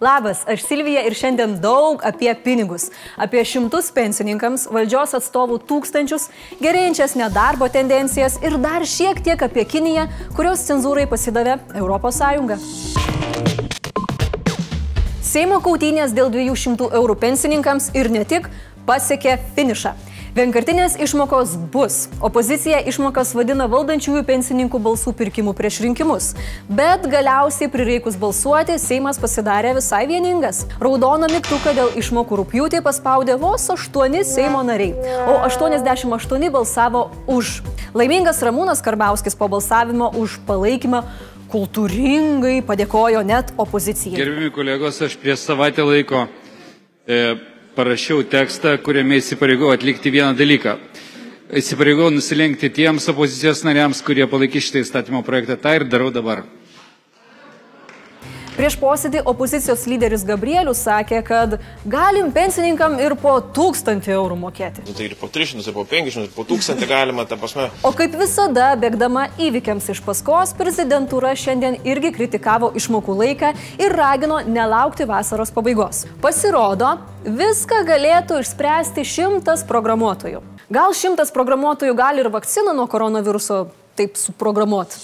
Labas, aš Silvija ir šiandien daug apie pinigus. Apie šimtus pensininkams, valdžios atstovų tūkstančius, gerėjančias nedarbo tendencijas ir dar šiek tiek apie Kiniją, kurios cenzūrai pasidavė ES. Seimo kautynės dėl 200 eurų pensininkams ir ne tik pasiekė finišą. Vienkartinės išmokos bus. Opozicija išmokas vadina valdančiųjų pensininkų balsų pirkimų prieš rinkimus. Bet galiausiai prireikus balsuoti, Seimas pasidarė visai vieningas. Raudoną mygtuką dėl išmokų rūpjūtį paspaudė vos 8 Seimo nariai, o 88 balsavo už. Laimingas Ramūnas Karbauskis po balsavimo už palaikymą kultūringai padėkojo net opozicijai. Gerbimi kolegos, aš prieš savaitę laiko e, parašiau tekstą, kuriame įsipareigojau atlikti vieną dalyką. Įsipareigojau nusilenkti tiems opozicijos nariams, kurie palaikys šitą įstatymo projektą. Ta ir darau dabar. Prieš posėdį opozicijos lyderis Gabrielius sakė, kad galim pensininkam ir po 1000 eurų mokėti. Nu, tai ir po 300, ir po 500, ir po 1000 galima, ta prasme. O kaip visada, bėgdama įvykiams iš paskos, prezidentūra šiandien irgi kritikavo išmokų laiką ir ragino nelaukti vasaros pabaigos. Pasirodo, viską galėtų išspręsti šimtas programuotojų. Gal šimtas programuotojų gali ir vakciną nuo koronaviruso taip suprogramuoti.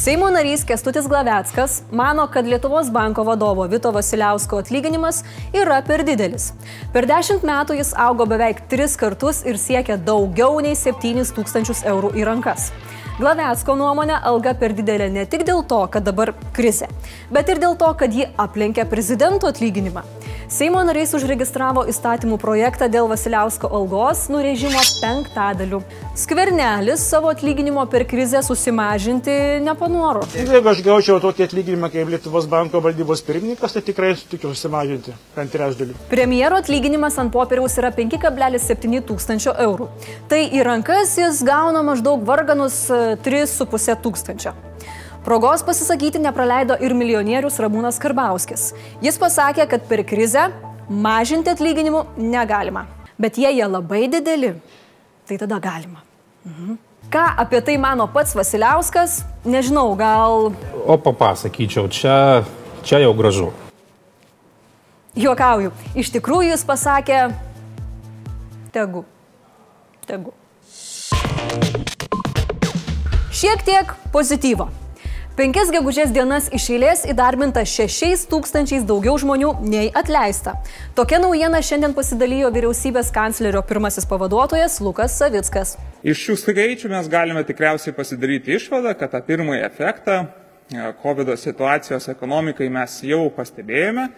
Seimo narys Kestutis Glaveckas mano, kad Lietuvos banko vadovo Vito Vasiliausko atlyginimas yra per didelis. Per dešimt metų jis augo beveik tris kartus ir siekia daugiau nei 7 tūkstančius eurų į rankas. Glavecko nuomonė alga per didelė ne tik dėl to, kad dabar krizė, bet ir dėl to, kad ji aplenkia prezidento atlyginimą. Seimo nariais užregistravo įstatymų projektą dėl Vasiliausko algos nurežimo penktadalių. Skvernelis savo atlyginimo per krizę susimažinti nepanoro. Jeigu aš gaučiau tokį atlyginimą kaip Lietuvos banko valdybos pirmininkas, tai tikrai sutikiu susimažinti bent trečdalį. Premjero atlyginimas ant popieriaus yra 5,7 tūkstančio eurų. Tai į rankas jis gauna maždaug varganus 3,5 tūkstančio. Progos pasisakyti nepraleido ir milijonierius Ramūnas Karbauskis. Jis pasakė, kad per krizę mažinti atlyginimų negalima. Bet jei jie labai dideli, tai tada galima. Mhm. Ką apie tai mano pats Vasiliauskas, nežinau, gal... O papasakyčiau, čia, čia jau gražu. Juokauju. Iš tikrųjų jis pasakė, tegu. Tegu. Šiek tiek pozityvo. Penkias gegužės dienas iš eilės įdarbinta 6 tūkstančiais daugiau žmonių nei atleista. Tokia naujiena šiandien pasidalijo vyriausybės kanclerio pirmasis pavaduotojas Lukas Savickas. Iš šių skaičių mes galime tikriausiai pasidaryti išvadą, kad tą pirmąjį efektą e, COVID situacijos ekonomikai mes jau pastebėjome,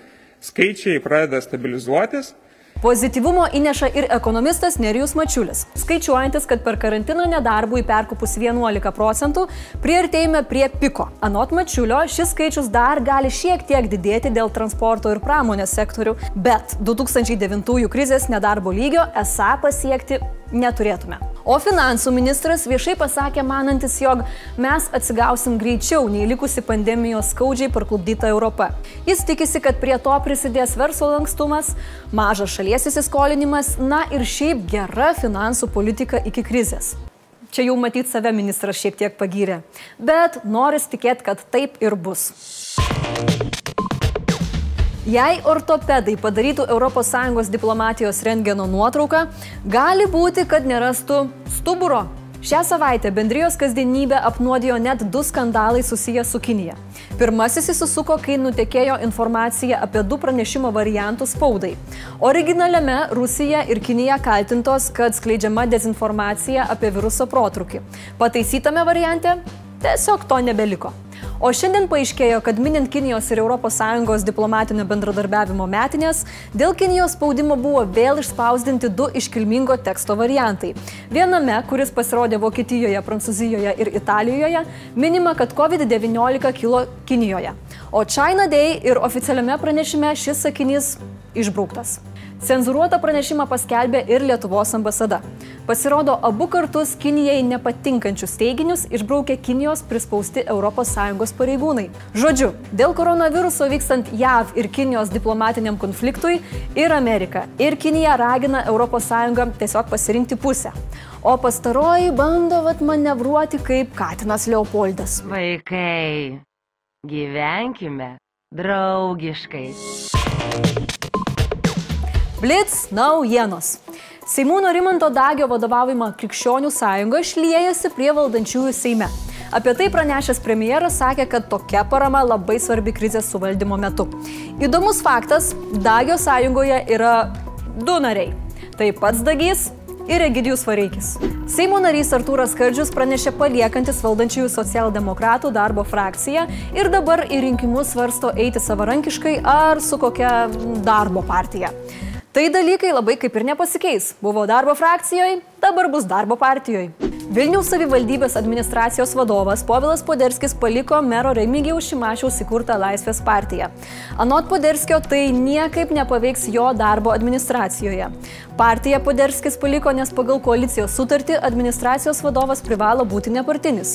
skaičiai pradeda stabilizuotis Pozityvumo įneša ir ekonomistas Nerijus Mačiulis, skaičiuojantis, kad per karantiną nedarbų įperkupus 11 procentų priartėjame prie piko. Anot Mačiulio, šis skaičius dar gali šiek tiek didėti dėl transporto ir pramonės sektorių, bet 2009 krizės nedarbo lygio esą pasiekti neturėtume. O finansų ministras viešai pasakė manantis, jog mes atsigausim greičiau nei likusi pandemijos skaudžiai parklubdyta Europa. Jis tikisi, kad prie to prisidės verslo lankstumas, mažas šalies įsiskolinimas, na ir šiaip gera finansų politika iki krizės. Čia jau matyt save ministras šiek tiek pagyrė, bet noris tikėti, kad taip ir bus. Jei ortopedai padarytų ES diplomatijos rengeno nuotrauką, gali būti, kad nerastų stuburo. Šią savaitę bendrijos kasdienybę apnuodijo net du skandalai susiję su Kinija. Pirmasis įsisuko, kai nutekėjo informacija apie du pranešimo variantus spaudai. Originaliame Rusija ir Kinija kaltintos, kad skleidžiama dezinformacija apie viruso protrukį. Pataisytame variante tiesiog to nebeliko. O šiandien paaiškėjo, kad minint Kinijos ir ES diplomatinio bendradarbiavimo metinės, dėl Kinijos spaudimo buvo vėl išspausdinti du iškilmingo teksto variantai. Viename, kuris pasirodė Vokietijoje, Prancūzijoje ir Italijoje, minima, kad COVID-19 kilo Kinijoje. O China Day ir oficialiame pranešime šis sakinys išbrauktas. Cenzuruotą pranešimą paskelbė ir Lietuvos ambasada. Pasirodo, abu kartus Kinijai nepatinkančius teiginius išbraukė Kinijos prispausti ES pareigūnai. Žodžiu, dėl koronaviruso vykstant JAV ir Kinijos diplomatiniam konfliktui ir Amerika, ir Kinija ragina ES tiesiog pasirinkti pusę. O pastaroji bando vat manevruoti kaip Katinas Leopoldas. Vaikai. Gyvenkime draugiškai. Blitz naujienos. Seimūno Rimanto Dagio vadovaujama Krikščionių sąjunga šliejasi prie valdančiųjų Seime. Apie tai pranešęs premjeras sakė, kad tokia parama labai svarbi krizės suvaldymo metu. Įdomus faktas, Dagio sąjungoje yra du nariai. Tai pats Dagys ir Egidijus Vareikis. Seimo narys Artūras Kardžius pranešė paliekantis valdančiųjų socialdemokratų darbo frakciją ir dabar į rinkimus svarsto eiti savarankiškai ar su kokia darbo partija. Tai dalykai labai kaip ir nepasikeis. Buvo darbo frakcijoje, dabar bus darbo partijoje. Vilniaus savivaldybės administracijos vadovas Povilas Poderskis paliko mero Remigijaus Šimašiaus įkurtą Laisvės partiją. Anot Poderskio tai niekaip nepaveiks jo darbo administracijoje. Partiją Poderskis paliko, nes pagal koalicijos sutartį administracijos vadovas privalo būti nepartinis.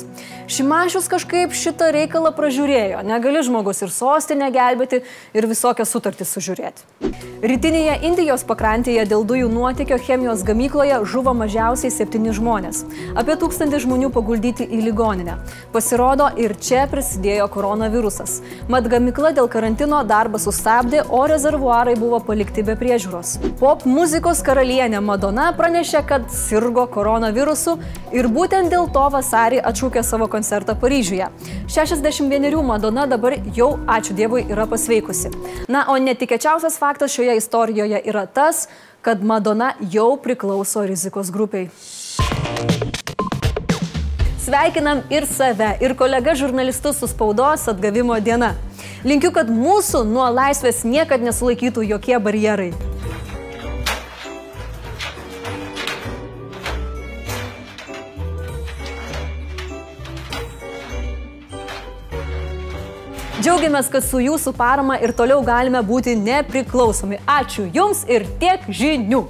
Šimašius kažkaip šitą reikalą pražiūrėjo. Negali žmogus ir sostinę gelbėti, ir visokias sutartis sužiūrėti. Rytinėje Indijos pakrantėje dėl dujų nuotėkio chemijos gamykloje žuvo mažiausiai septyni žmonės. Apie tūkstantį žmonių paguldyti į ligoninę. Pasirodo, ir čia prisidėjo koronavirusas. Mat gamykla dėl karantino darbą sustabdė, o rezervuarai buvo palikti be priežiūros. Pop muzikos karalienė Madonna pranešė, kad sirgo koronavirusu ir būtent dėl to vasarį atšūkė savo koncertą Paryžiuje. 61 Madonna dabar jau, ačiū Dievui, yra pasveikusi. Na, o netikėčiausias faktas šioje istorijoje yra tas, kad Madonna jau priklauso rizikos grupiai. Sveikinam ir save, ir kolega žurnalistus su spaudos atgavimo diena. Linkiu, kad mūsų nuo laisvės niekad nesulaikytų jokie barjerai. Džiaugiamės, kad su jūsų parama ir toliau galime būti nepriklausomi. Ačiū Jums ir tiek žinių.